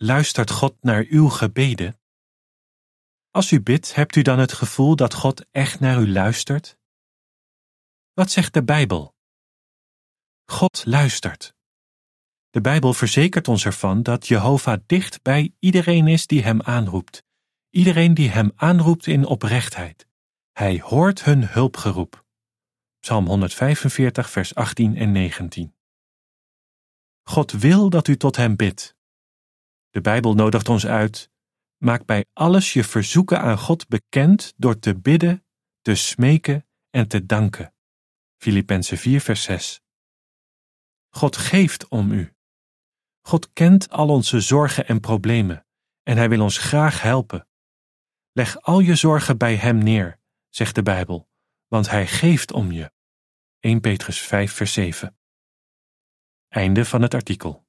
luistert God naar uw gebeden? Als u bidt, hebt u dan het gevoel dat God echt naar u luistert? Wat zegt de Bijbel? God luistert. De Bijbel verzekert ons ervan dat Jehovah dicht bij iedereen is die hem aanroept, iedereen die hem aanroept in oprechtheid. Hij hoort hun hulpgeroep. Psalm 145, vers 18 en 19. God wil dat u tot hem bidt. De Bijbel nodigt ons uit. Maak bij alles je verzoeken aan God bekend door te bidden, te smeken en te danken. Filippenzen 4, vers 6. God geeft om u. God kent al onze zorgen en problemen en Hij wil ons graag helpen. Leg al je zorgen bij Hem neer, zegt de Bijbel, want Hij geeft om je. 1 Petrus 5, vers 7. Einde van het artikel.